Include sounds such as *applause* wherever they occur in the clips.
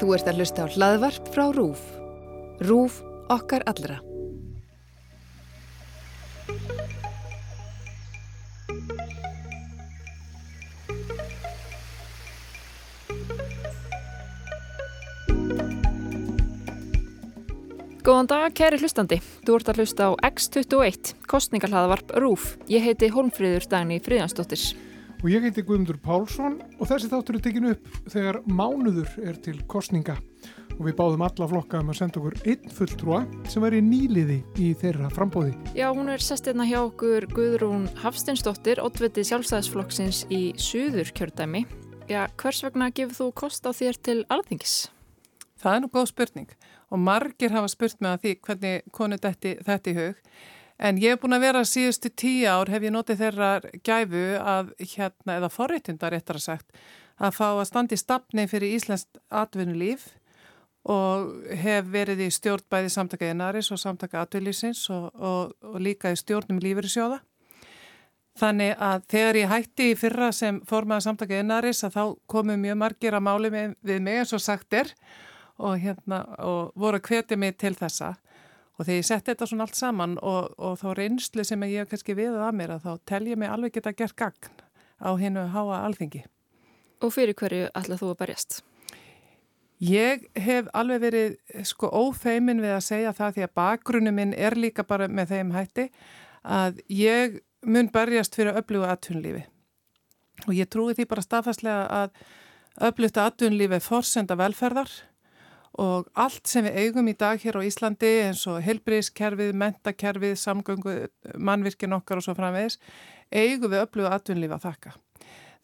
Þú ert að hlusta á hlaðvarp frá RÚF. RÚF okkar allra. Góðan dag, kæri hlustandi. Þú ert að hlusta á X21, kostningarhlaðavarp RÚF. Ég heiti Holmfríður Dagni Fríðansdóttir. Og ég heiti Guðmundur Pálsson og þessi þáttur er tekinu upp þegar mánuður er til kostninga og við báðum alla flokka um að senda okkur einn fulltrúa sem er í nýliði í þeirra frambóði. Já, hún er sest hérna hjá okkur Guðrún Hafstinsdóttir, oddviti sjálfstæðisflokksins í Suður kjördæmi. Já, hvers vegna gefur þú kost á þér til alþingis? Það er nú góð spurning og margir hafa spurt mig að því hvernig konu þetta, þetta í hug. En ég hef búin að vera síðustu tíu ár, hef ég notið þeirra gæfu að, hérna, eða forréttundar eftir að sagt, að fá að standi stafni fyrir Íslands atvinnulíf og hef verið í stjórn bæði samtaka einaris og samtaka atvinnlífsins og, og, og líka í stjórnum lífyrirsjóða. Þannig að þegar ég hætti í fyrra sem formaða samtaka einaris að þá komu mjög margir að máli við mig eins og sagt er og, hérna, og voru að hvetja mig til þessa og þegar ég sett þetta svona allt saman og, og þá reynslu sem ég hef kannski við að mér að þá tel ég mig alveg geta gert gagn á hinnu háa alþingi. Og fyrir hverju ætlað þú að berjast? Ég hef alveg verið sko ófeimin við að segja það því að bakgrunum minn er líka bara með þeim hætti að ég mun berjast fyrir öfluga atvinnlífi og ég trúi því bara staðfastlega að öflugta atvinnlífi er forsenda velferðar og allt sem við eigum í dag hér á Íslandi eins og helbriðskerfið, mentakerfið, samgöngu, mannvirkin okkar og svo framvegis, eigum við öllu aðtunlífa að þakka.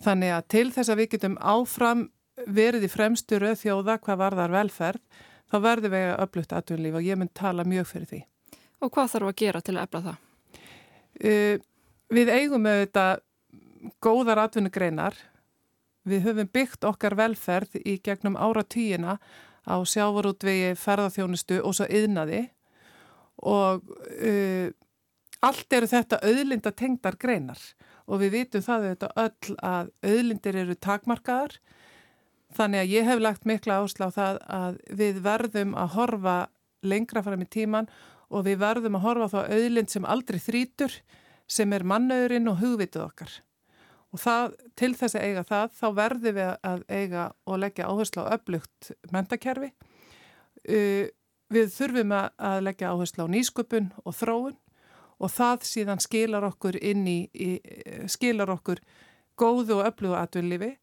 Þannig að til þess að við getum áfram verið í fremstu rauð þjóða hvað varðar velferð, þá verðum við öllu aðtunlífa og ég mun tala mjög fyrir því. Og hvað þarf að gera til að efla það? Uh, við eigum auðvitað góðar atvinnugreinar, við höfum byggt okkar velferð í gegnum ára tíina á sjávarútvegi, ferðarþjónustu og svo yðnaði og uh, allt eru þetta auðlinda tengdar greinar. Og við vitum það auðvitað öll að auðlindir eru takmarkaðar. Þannig að ég hef lagt mikla áslá það að við verðum að horfa lengra fram í tíman og við verðum að horfa þá auðlind sem aldrei þrítur sem er mannauðurinn og hugvitið okkar og það, til þess að eiga það þá verðum við að eiga og leggja áherslu á öflugt mentakerfi uh, við þurfum að leggja áherslu á nýsköpun og þróun og það síðan skilar okkur inn í, í skilar okkur góðu og öflugu atvinnlifi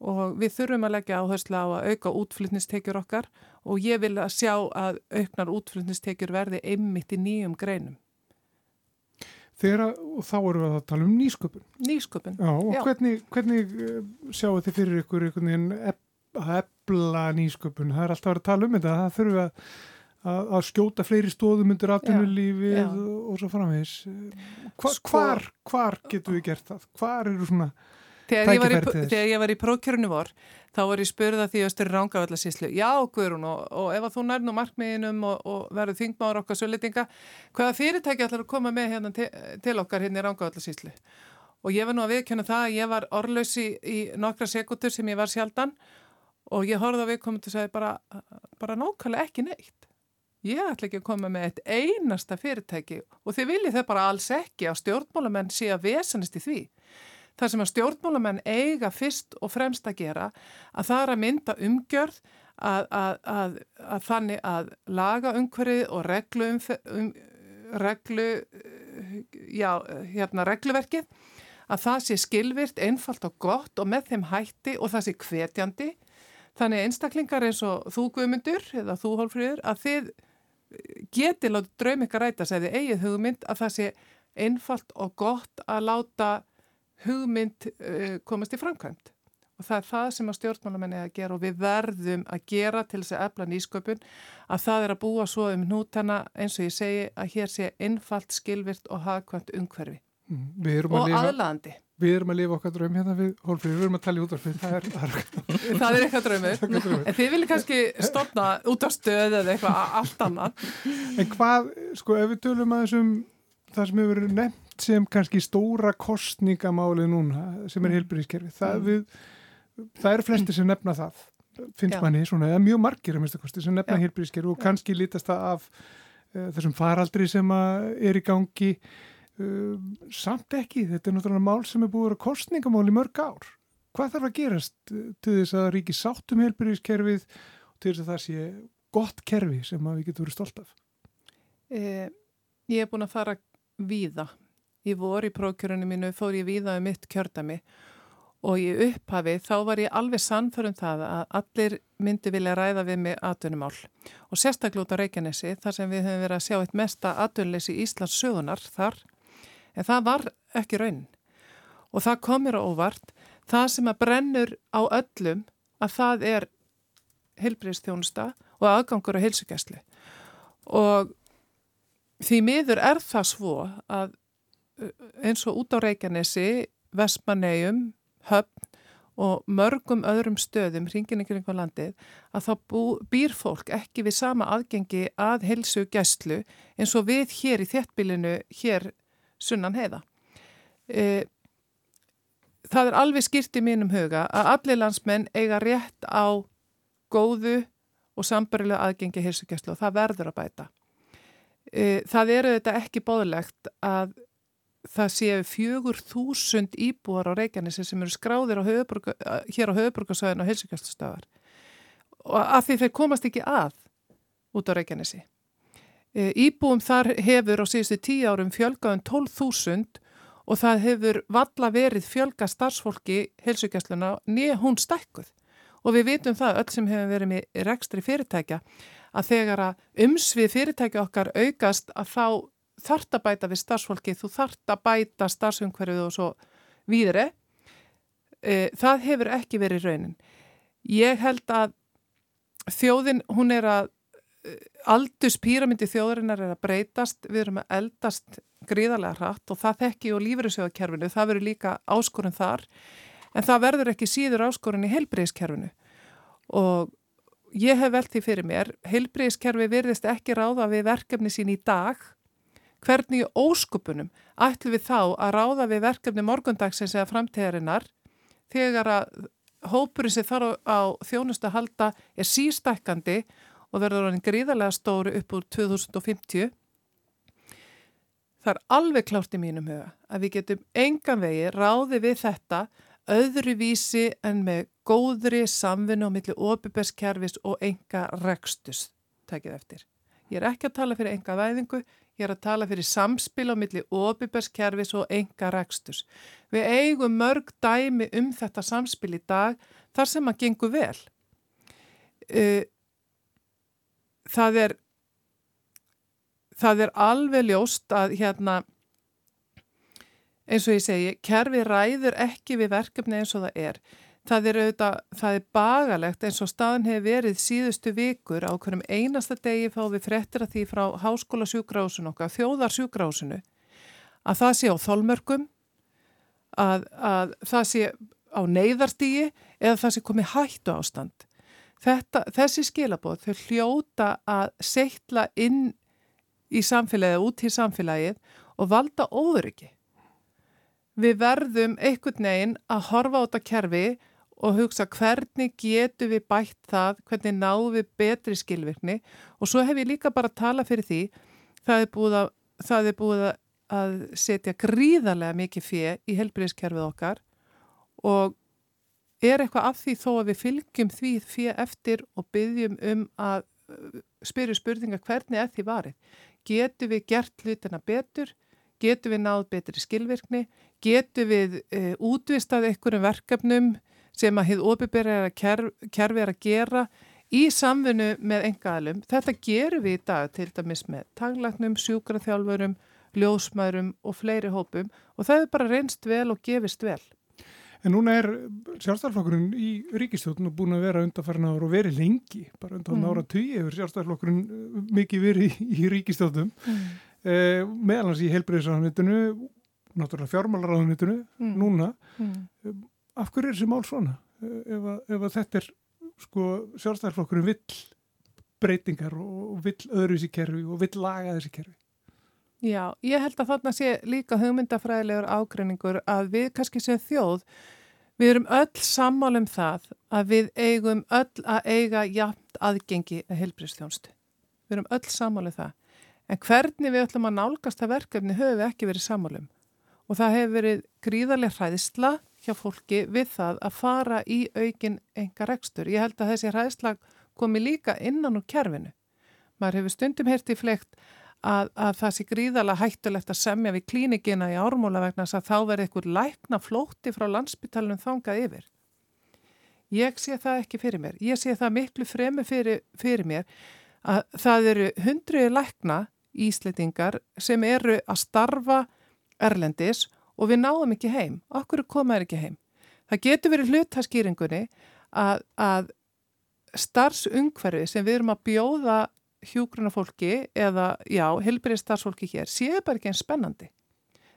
og við þurfum að leggja áherslu á að auka útflutnistekjur okkar og ég vil að sjá að auknar útflutnistekjur verði einmitt í nýjum greinum Þegar, og þá erum við að tala um nýsköpun. Nýsköpun. Já, og Já. hvernig, hvernig eh, sjáu þið fyrir ykkur einhvern veginn að ebla nýsköpun? Það er alltaf að vera að tala um þetta, það þurfum að, að, að skjóta fleiri stóðum undir atvinnulífið og, og svo framvegis. Hva, sko, hvar, hvar getur við gert það? Hvar eru svona tækifæri til þess? Þegar ég var í prókjörnu vor, þá var ég spurða því styrir rángavallasíslu, já Guðrún og, og ef að þú nær nú markmiðinum og, og verður þingmáður okkar sölitinga, hvaða fyrirtæki ætlar að koma með hérna til, til okkar hérna í rángavallasíslu? Og ég var nú að viðkjöna það að ég var orðlaus í, í nokkra sekundur sem ég var sjaldan og ég horfði að viðkomandi og sagði bara, bara nákvæmlega ekki neitt. Ég ætla ekki að koma með eitt einasta fyrirtæki og þið viljið þau bara alls ekki að stjórnmálamenn sé að vesanist í því þar sem að stjórnmálamenn eiga fyrst og fremst að gera að það er að mynda umgjörð að, að, að, að þannig að laga umhverfið og reglu, um, reglu já, hérna regluverkið að það sé skilvirt, einfalt og gott og með þeim hætti og það sé hvetjandi. Þannig einstaklingar eins og þú guðmyndur eða þú hólfrýður að þið geti láta draum ykkar ræta segði eigið hugmynd að það sé einfalt og gott að láta hugmynd uh, komast í framkvæmt og það er það sem að stjórnmálamenni að gera og við verðum að gera til þess að efla nýsköpun að það er að búa svo um nútana eins og ég segi að hér sé einfalt, skilvirt og hagkvæmt umhverfi. Mm, og aðlandi. Við erum að lifa okkar draum hérna við Hólfríður, við erum að tala í útvarfið, það er það er eitthvað *laughs* *laughs* draumur, en þið viljið kannski stopna út á stöð eða eitthvað allt annað. En hvað, sko, ef við tölum að þessum það sem hefur nefnt sem kannski stóra kostningamáli núna sem er mm. heilbyrðiskerfi það, mm. það eru flesti sem nefna það finnst Já. manni svona, eða mjög margir að mista kosti sem nefna heilbríðiskerfi og kannski lítast það af uh, þessum faraldri sem er í gangi. Uh, samt ekki, þetta er náttúrulega mál sem er búið að kostningamál í mörg ár. Hvað þarf að gerast til þess að ríki sáttum heilbríðiskerfið og til þess að það sé gott kerfi sem við getum verið stolt af? Eh, Ég er búin að fara víða í voru í prókjörunum mínu fór ég víða um mitt kjördami og í upphafi þá var ég alveg sannförum það að allir myndi vilja ræða við mig atvinnumál. Og sérstaklega út á Reykjanesi þar sem við höfum verið að sjá eitt mesta atvinnleysi í Íslands sögunar þar. En það var ekki raun og það komir á óvart það sem að brennur á öllum að það er heilbreyðstjónusta og aðgangur á heilsugjæslu og því miður er það svo að eins og út á Reykjanesi, Vestmannegjum, Höfn og mörgum öðrum stöðum hringin ykkur einhver landið að þá bú, býr fólk ekki við sama aðgengi að helsu gæslu eins og við hér í þéttbílinu hér sunnan heiða. E, það er alveg skýrt í mínum huga að allir landsmenn eiga rétt á góðu og sambarilega aðgengi helsu gæslu og það verður að bæta. E, það eru þetta ekki bóðlegt að það séu fjögur þúsund íbúar á Reykjanesi sem eru skráðir á hér á höfuborgarsvæðinu og helsingjöldstafar og að því þeir komast ekki að út á Reykjanesi. E, íbúum þar hefur á síðustu tíu árum fjölgaðum 12.000 og það hefur valla verið fjölga starfsfólki helsingjöldsluna nýja hún stækkuð og við vitum það öll sem hefur verið með rekstri fyrirtækja að þegar að umsvið fyrirtækja okkar aukast að þá þart að bæta við starfsfólki, þú þart að bæta starfsumhverfið og svo víðri. E, það hefur ekki verið raunin. Ég held að þjóðin, hún er að e, aldurspíramindi þjóðarinnar er að breytast, við erum að eldast gríðarlega hratt og það þekki og lífriðsjóðakerfinu, það verður líka áskorun þar, en það verður ekki síður áskorun í heilbreyðskerfinu og ég hef velt því fyrir mér, heilbreyðskerfi verðist ekki ráða við verkefni sín í dag hvernig óskupunum ætlum við þá að ráða við verkefni morgundagsins eða framtíðarinnar þegar að hópurinn sem þarf á þjónustu að halda er sístækkandi og verður hann gríðarlega stóru upp úr 2050. Það er alveg klárt í mínum huga að við getum engan vegi ráði við þetta öðru vísi en með góðri samvinnu á milli opiberskerfis og enga rekstus, takið eftir. Ég er ekki að tala fyrir enga væðingu, Ég er að tala fyrir samspil á milli opiberskerfis og enga reksturs. Við eigum mörg dæmi um þetta samspil í dag þar sem að gengur vel. Það er, það er alveg ljóst að hérna, eins og ég segi, kerfi ræður ekki við verkefni eins og það er. Það er, auðvitað, það er bagalegt eins og staðan hefur verið síðustu vikur á hverjum einasta degi fá við frettir að því frá háskóla sjúkrásinu okkar, þjóðar sjúkrásinu, að það sé á þólmörkum, að, að það sé á neyðarstígi eða það sé komið hættu ástand. Þetta, þessi skilabóð þau hljóta að setla inn í samfélagið, út í samfélagið og valda óðuriki. Við verðum einhvern veginn að horfa á þetta kerfi og hugsa hvernig getur við bætt það, hvernig náðum við betri skilvirkni og svo hef ég líka bara að tala fyrir því það er búið að, er búið að setja gríðarlega mikið fjö í helbriðskerfið okkar og er eitthvað af því þó að við fylgjum því fjö eftir og byggjum um að uh, spyrju spurninga hvernig er því varið. Getur við gert hlutina betur? Getur við náð betri skilvirkni? Getur við uh, útvistað einhverjum verkefnum sem að hið óbyrberið kerfi er að gera í samfunnu með engaðalum. Þetta gerum við í dag til dæmis með tanglagnum, sjúkraþjálfurum, ljósmaðurum og fleiri hópum og það er bara reynst vel og gefist vel. En núna er sjálfstæðarflokkurinn í ríkistjóðinu búin að vera undanfærin ára og verið lengi, bara undan mm. ára tugi hefur sjálfstæðarflokkurinn uh, mikið verið í, ríkistjóðnum, mm. eh, meðalans í heilbreyðisraðanitinu, náttúrulega fjármálaráðanitinu, mm. núna. Mm. Eh, af hverju er þessi mál svona ef að, ef að þetta er sko sjálfstæðarflokkurinn vill breytingar og vill öðruvísi kerfi og vill laga þessi kerfi Já, ég held að þarna sé líka hugmyndafræðilegur ágreiningur að við kannski séum þjóð Við erum öll sammál um það að við eigum öll að eiga jafnt aðgengi að heilbristjónstu. Við erum öll sammál um það. En hvernig við ætlum að nálgast það verkefni höfum við ekki verið sammálum. Og það hefur verið gríðarlega hræðisla hjá fólki við það að fara í aukin enga rekstur. Ég held að þessi hræðisla komi líka innan úr kerfinu. Maður hefur stundum herti flegt að, að það sé gríðarlega hættulegt að semja við klínikina í ármóla vegna að þá verði einhver lækna flótti frá landsbytalunum þangað yfir. Ég sé það ekki fyrir mér. Ég sé það miklu fremi fyrir, fyrir mér að það eru hundruði lækna íslitingar sem eru að starfa erlendis og við náum ekki heim. Okkur komaður ekki heim. Það getur verið hlutaskýringunni að, að starfsungverfi sem við erum að bjóða hjúgruna fólki eða, já, helbriðið starfsfólki hér séu bara ekki einn spennandi.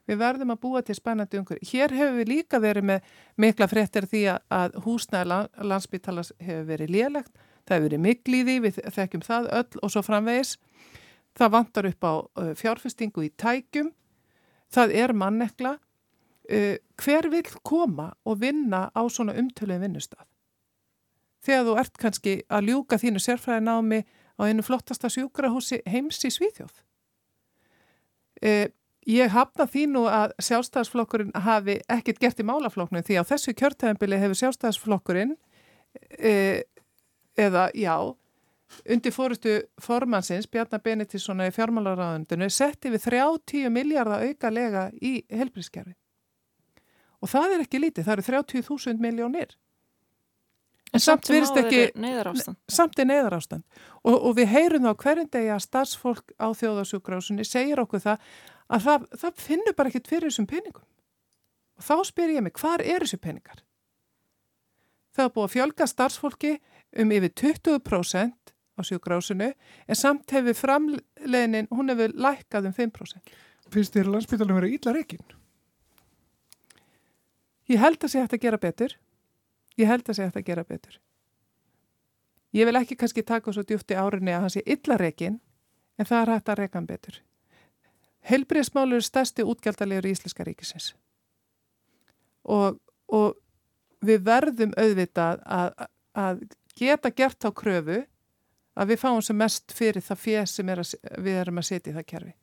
Við verðum að búa til spennandi umhverju. Hér hefur við líka verið með mikla fréttir því að húsnæði landsbytalas hefur verið lélegt, það hefur verið miklíði, við þekkjum það öll og svo framvegis. Það vantar upp á fjárfestingu í tækjum, það er mannekla. Hver vil koma og vinna á svona umtöluðin vinnustaf? Þegar þú ert kannski að ljúka þínu sérfræðin á einu flottasta sjúkrahúsi heims í Svíþjóð. Eh, ég hafna því nú að sjálfstæðsflokkurinn hafi ekkert gert í málaflokknum því á þessu kjörtæðanbili hefur sjálfstæðsflokkurinn eh, eða já, undir fórustu formansins Bjarnar Benettíssona í fjármálaráðundinu setti við 30 miljardar auka lega í helbrískerfi. Og það er ekki lítið, það eru 30.000 miljónir. En samt verist ekki neyðarástand. Samt er neyðarástand og, og við heyrum þá hverjum degi að starfsfólk á þjóðasjúkrásunni segir okkur það að það, það finnur bara ekkit fyrir þessum peningum. Og þá spyr ég mig, hvar er þessu peningar? Það er búið að fjölga starfsfólki um yfir 20% á sjúkrásunu en samt hefur framleginin, hún hefur lækkað um 5%. Finnst þér landsbytalum verið ílla reygin? Ég held að sé hægt að gera betur. Ég held að sé að það gera betur. Ég vil ekki kannski taka svo djúft í árinni að hann sé illareikin en það er hægt að reyka hann betur. Helbriðsmálur er stærsti útgjaldalegur í Íslenska ríkisins og, og við verðum auðvitað að, að geta gert á kröfu að við fáum sem mest fyrir það fér sem er að, við erum að setja í það kerfi.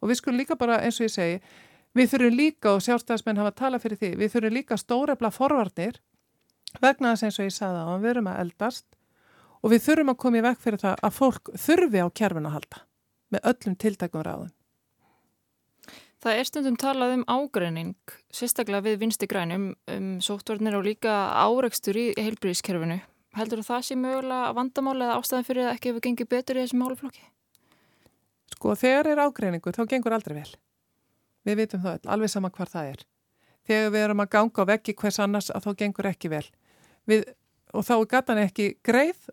Og við skulum líka bara eins og ég segi, við þurfum líka og sjálfstæðismenn hafa að tala fyrir því, við þurfum líka stórefla forvarnir vegna þess eins og ég sagði á, við erum að eldast og við þurfum að koma í vekk fyrir það að fólk þurfi á kerfin að halda með öllum tiltækum ráðum. Það er stundum talað um ágreining, sérstaklega við vinsti grænum, um sóttvarnir og líka áreikstur í heilbríðiskerfinu. Heldur það sé mögulega vandamáli eða ástæðan fyrir að ekki hefur gengið betur í þessum máluflokki? Sko þegar er ágreiningur þá gengur aldrei vel. Við vitum það alveg sama hvar það er. Þegar við erum að ganga á veggi hvers annars að þá gengur ekki vel við, og þá er gatan ekki greið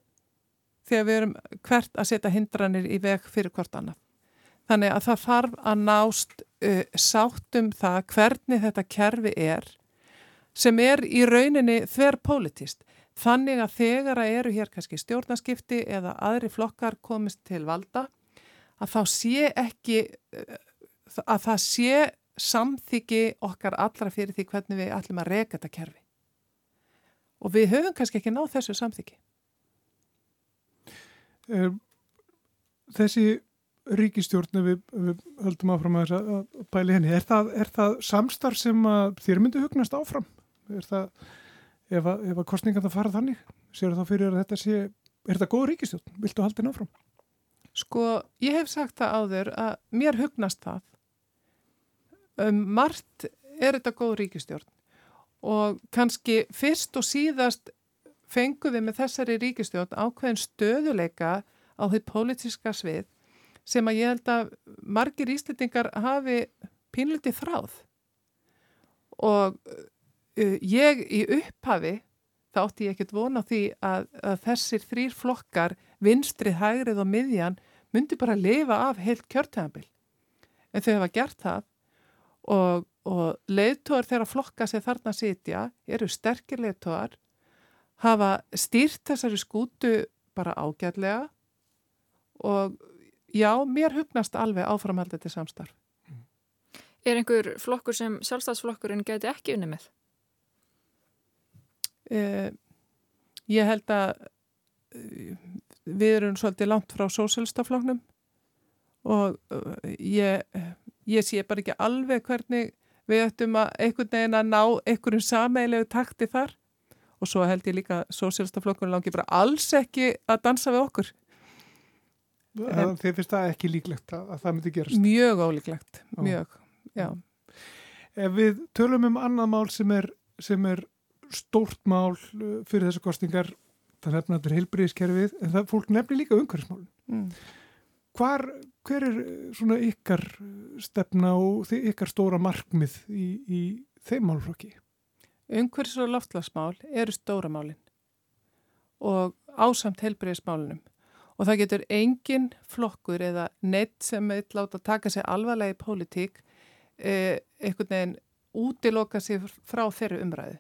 þegar við erum hvert að setja hindranir í veg fyrir hvort annað. Þannig að það þarf að nást uh, sáttum það hvernig þetta kerfi er sem er í rauninni þver politist. Þannig að þegar að eru hér kannski stjórnaskipti eða aðri flokkar komist til valda að þá sé ekki uh, að það sé samþyggi okkar allra fyrir því hvernig við ætlum að reyka þetta kerfi og við höfum kannski ekki náð þessu samþyggi. Þessi ríkistjórn við, við höldum áfram að, að bæli henni, er það, er það samstarf sem þér myndi hugnast áfram? Er það, ef að, að kostningan það fara þannig, séu þá fyrir að þetta sé, er þetta góð ríkistjórn? Viltu halda henni áfram? Sko, ég hef sagt það áður að mér hugnast það. Um, margt er þetta góð ríkistjórn og kannski fyrst og síðast fengum við með þessari ríkistjórn ákveðin stöðuleika á því pólitíska svið sem að ég held að margir íslitingar hafi pínliti þráð. Og uh, ég í upphafi þá átti ég ekkert vona því að, að þessir þrýr flokkar vinstrið, hægrið og miðjan myndi bara lifa af heilt kjörtæðanbill en þau hefa gert það og og leiðtóar þeirra flokka sem þarna sitja eru sterkir leiðtóar hafa stýrt þessari skútu bara ágætlega og já, mér hugnast alveg áframhaldið til samstarf. Er einhver flokkur sem sjálfstæðsflokkurinn geti ekki unni með? Uh, ég held að uh, við erum svolítið langt frá sósélstafloknum og uh, ég, ég sé bara ekki alveg hvernig við ættum að einhvern veginn að ná einhverjum sameilegu takti þar og svo held ég líka að sósélstaflokkurinn langi bara alls ekki að dansa við okkur. Þið finnst það ekki líklegt að, að það myndi gerast? Mjög ólíklegt, mjög, já. Ef við tölum um annað mál sem er, sem er stórt mál uh, fyrir þessu kostingar, það nefnir allir heilbriðiskerfið, en það fólk nefnir líka umhverfismálun. Mm. Hvar, hver er uh, svona ykkar stefna og ykkar stóra markmið í, í þeim málflokki? Umhverfis og loftlagsmál eru stóra málinn og ásamt heilbriðismálunum og það getur engin flokkur eða neitt sem vil láta taka sig alvarlega í pólitík eh, einhvern veginn útiloka sig frá þeirri umræðu.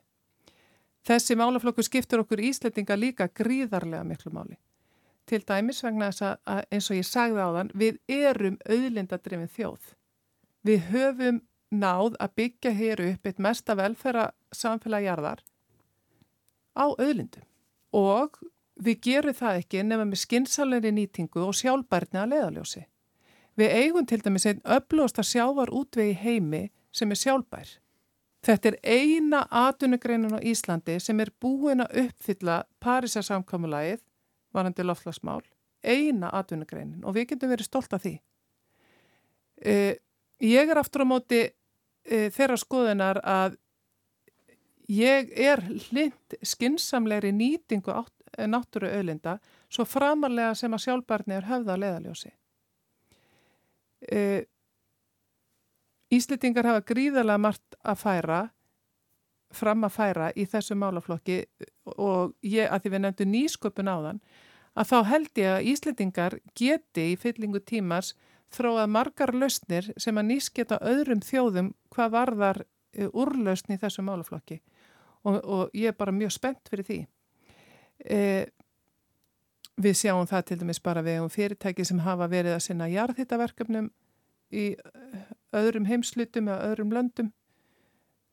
Þessi málaflokkur skiptur okkur íslettinga líka gríðarlega miklu máli. Til dæmis vegna þess að eins og ég sagði á þann, við erum auðlindadrifin þjóð. Við höfum náð að byggja hér upp eitt mesta velferra samfélagjarðar á auðlindum og við gerum það ekki nema með skynnsalegri nýtingu og sjálfbærni að leiðaljósi. Við eigum til dæmis einn öflósta sjávar útvegi heimi sem er sjálfbær. Þetta er eina atunugreinin á Íslandi sem er búin að uppfylla Parísarsamkommulagið, varandi loftlagsmál, eina atunugreinin og við getum verið stolt af því. Uh, ég er aftur á móti uh, þeirra skoðunar að ég er hlind skinsamleiri nýtingu Eh, náttúru öðlinda svo framarlega sem að sjálfbarni er höfða að leðaljósi. E, Íslitingar hafa gríðarlega margt að færa, fram að færa í þessu málaflokki og ég, að því við nefndum nýsköpun á þann, að þá held ég að Íslitingar geti í fyllingu tímars þróað margar lausnir sem að nýsketa öðrum þjóðum hvað varðar eh, úrlausni í þessu málaflokki og, og ég er bara mjög spennt fyrir því. E, við sjáum það til dæmis bara við um fyrirtæki sem hafa verið að sinna jarðhittaverkefnum í öðrum heimslutum eða öðrum löndum.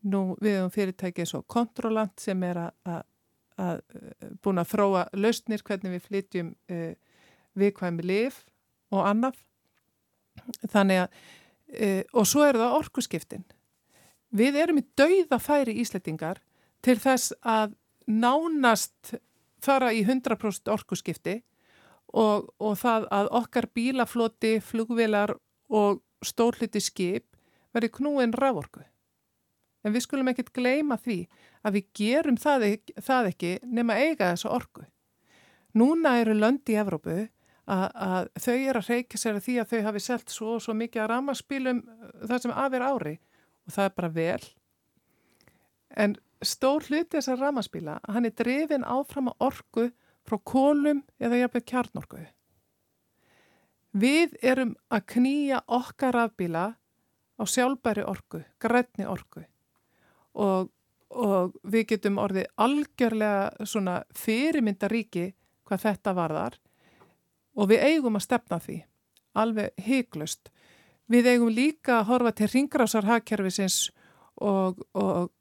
Nú við um fyrirtæki eins og Kontrolant sem er að, að búin að þróa lausnir hvernig við flytjum e, viðkvæmi lif og annað. Þannig að, e, og svo er það orkuskiptin. Við erum í dauða færi íslettingar til þess að nánast fara í 100% orkuskipti og, og það að okkar bílafloti, flugvilar og stórluti skip verði knúin raforku. En við skulum ekkert gleima því að við gerum það það ekki nema eiga þessu orku. Núna eru löndi í Evrópu að, þau eru að reyka sér að því að þau hafi selgt svo og svo mikið að ramaspílum það sem aðver ári og það er bara vel. En stór hluti þessar ramaspíla hann er drefin áfram að orgu frá kólum eða jafnveg kjarnorku. Við erum að knýja okkar rafbíla á sjálfbæri orgu, grætni orgu og, og við getum orðið algjörlega svona fyrirmyndaríki hvað þetta varðar og við eigum að stefna því, alveg heiklust. Við eigum líka að horfa til ringrásarhagkerfisins og, og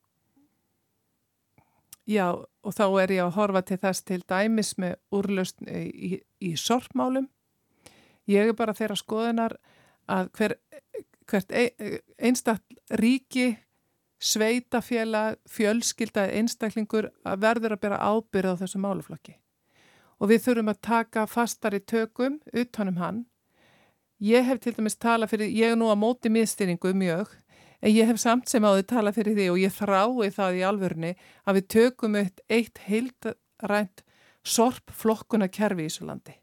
Já, og þá er ég að horfa til þess til dæmis með úrlaust í, í, í sorpmálum. Ég er bara þeirra skoðunar að hver, hvert einstakl ríki, sveitafélag, fjölskylda einstaklingur að verður að bera ábyrð á þessu máluflokki. Og við þurfum að taka fastar í tökum utanum hann. Ég hef til dæmis talað fyrir, ég er nú að móti miðstyringu mjög, En ég hef samt sem áður tala fyrir því og ég þrái það í alvörni að við tökum eitt, eitt heildrænt sorpflokkuna kerfi í Ísulandi.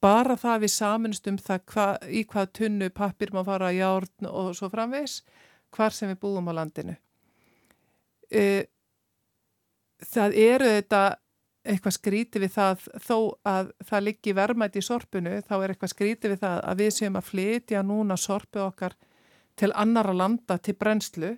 Bara það við saminst um það hva, í hvað tunnu pappir má fara í járn og svo framvegs hvar sem við búum á landinu. Það eru þetta eitthvað skríti við það þó að það liggi vermaði í sorpunu þá er eitthvað skríti við það að við séum að flytja núna sorpu okkar til annara landa til brennslu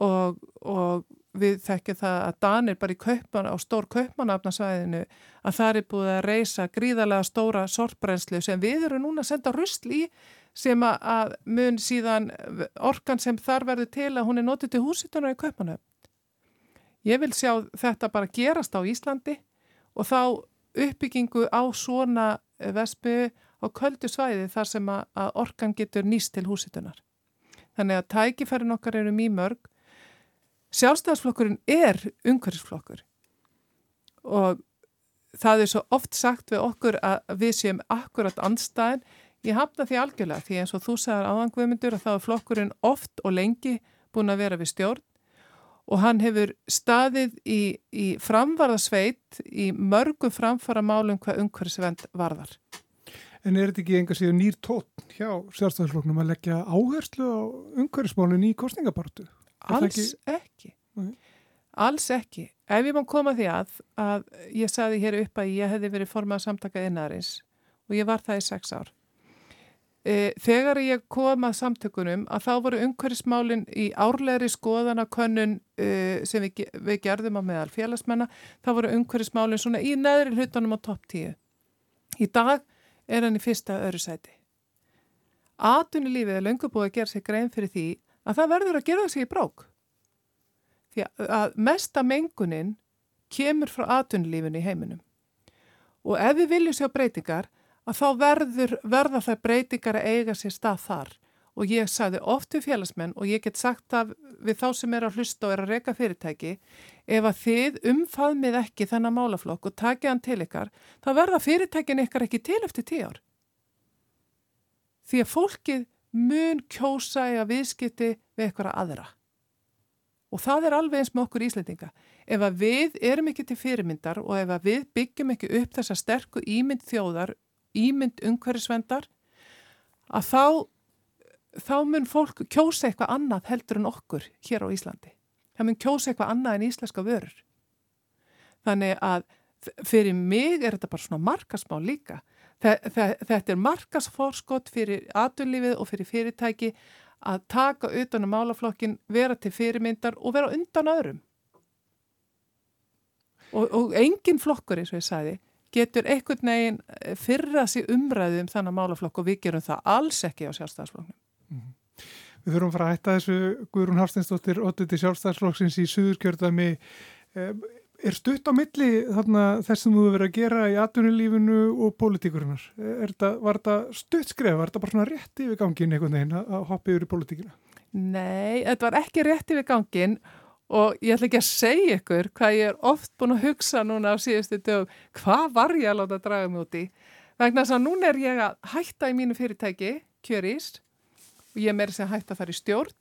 og, og við þekkjum það að Danir bara í kaupan, á stór kaupmanafnarsvæðinu að það er búið að reysa gríðarlega stóra sortbrennslu sem við erum núna að senda rusl í sem að mun síðan orkan sem þar verður til að hún er notið til húsitunar í kaupanöfn. Ég vil sjá þetta bara gerast á Íslandi og þá uppbyggingu á svona vespu á köldu svæði þar sem að orkan getur nýst til húsitunar. Þannig að tækifærin okkar eru mjög mörg. Sjálfstæðarsflokkurinn er umhverfisflokkur og það er svo oft sagt við okkur að við séum akkurat andstæðin. Ég hafna því algjörlega því eins og þú sagðar áðangveðmyndur að þá er flokkurinn oft og lengi búin að vera við stjórn og hann hefur staðið í, í framvarðasveit í mörgu framfara málum hvað umhverfisvend varðar. En er þetta ekki enga síðan nýr tótt hjá sjálfstæðarfloknum að leggja áherslu á umhverfismálun í kostningabartu? Alls ekki. ekki. Alls ekki. Ef ég má koma því að, að ég saði hér upp að ég hefði verið formað samtaka innarins og ég var það í sex ár. E, þegar ég kom að samtökunum að þá voru umhverfismálinn í árlegri skoðanakönnun e, sem við, við gerðum á meðal félagsmenna, þá voru umhverfismálinn svona í neðri hlutunum á topp 10. Í dag er hann í fyrsta öru sæti. Atunilífið er löngu búið að gera sig grein fyrir því að það verður að gera sig í brók. Því að mesta mengunin kemur frá atunilífinu í heiminum. Og ef við viljum sjá breytingar að þá verður, verða það breytingar að eiga sér stað þar. Og ég sagði oft við félagsmenn og ég get sagt að við þá sem er að hlusta og er að reyka fyrirtæki ef að þið umfaðmið ekki þennan málaflokk og takja hann til ykkar þá verða fyrirtækin ykkar ekki til eftir tíu ár. Því að fólkið mun kjósa eða viðskipti við eitthvað aðra. Og það er alveg eins með okkur íslendinga. Ef að við erum ekki til fyrirmyndar og ef að við byggjum ekki upp þessa sterku ímynd þjóðar ímynd umhverfisvendar að þá, þá mun fólk kjósa eitthvað annað heldur en okkur hér á Íslandi. Það mun kjósa eitthvað annað en íslenska vörur. Þannig að fyrir mig er þetta bara svona markasmál líka. Þetta er markasforskott fyrir aturlífið og fyrir fyrirtæki að taka utan á um málaflokkin, vera til fyrirmyndar og vera undan öðrum. Og, og engin flokkur, eins og ég sagði, getur einhvern veginn eh, fyrra sig umræðum um þannig málaflokk og við gerum það alls ekki á sjálfstæðsflokknum. Mm -hmm. Við þurfum að fara að hætta þessu Guðrún Hafsteinsdóttir, 8. sjálfstæðsflokksins í Suðurkjörðami. Eh, er stutt á milli þarna þess sem þú verið að gera í atvinnulífinu og pólitíkurinnar? Var þetta stutt skref? Var þetta bara svona rétt yfir gangin einhvern veginn að hoppa yfir í pólitíkina? Nei, þetta var ekki rétt yfir gangin og og ég ætla ekki að segja ykkur hvað ég er oft búin að hugsa núna á síðustu dög, hvað var ég að láta að draga mig úti vegna þess að núna er ég að hætta í mínu fyrirtæki kjörist og ég er meira sem að hætta þar í stjórn.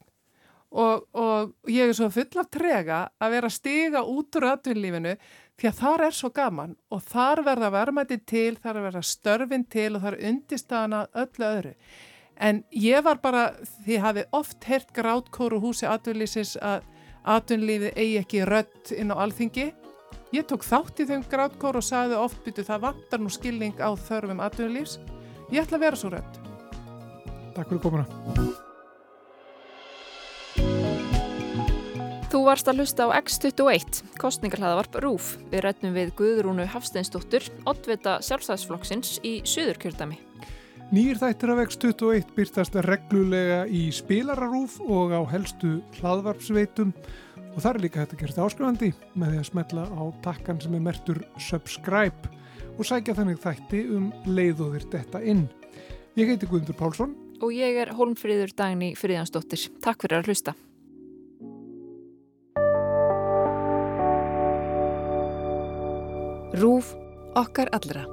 Og, og ég er svo full af trega að vera að stiga út úr aðtunlífinu því að þar er svo gaman og þar verða verðmætti til, þar verða störfin til og þar undistana öllu öðru. En ég var bara, því hafi oft hert grátkóru húsi aðtunlísins að atunlífið eigi ekki rött inn á alþingi. Ég tók þátt í þeim grátkór og sagði oft byrju það vantar nú skilning á þörfum atunlífs. Ég ætla að vera svo rött. Takk fyrir komuna. Þú varst að hlusta á X21, kostningarhlaðavarp RÚF. Við rætnum við Guðrúnu Hafsteinsdóttur, oddvita sjálfstæðsflokksins í Suðurkjördami. Nýjir þættir af X21 byrtast reglulega í spilararúf og á helstu hlaðvarpsveitum og það er líka hægt að gera þetta áskrifandi með því að smetla á takkan sem er mertur subscribe og sækja þannig þætti um leiðóðir þetta inn. Ég heiti Guðmundur Pálsson og ég er Holmfríður Dagni Fríðansdóttir. Takk fyrir að hlusta. Rúf okkar allra.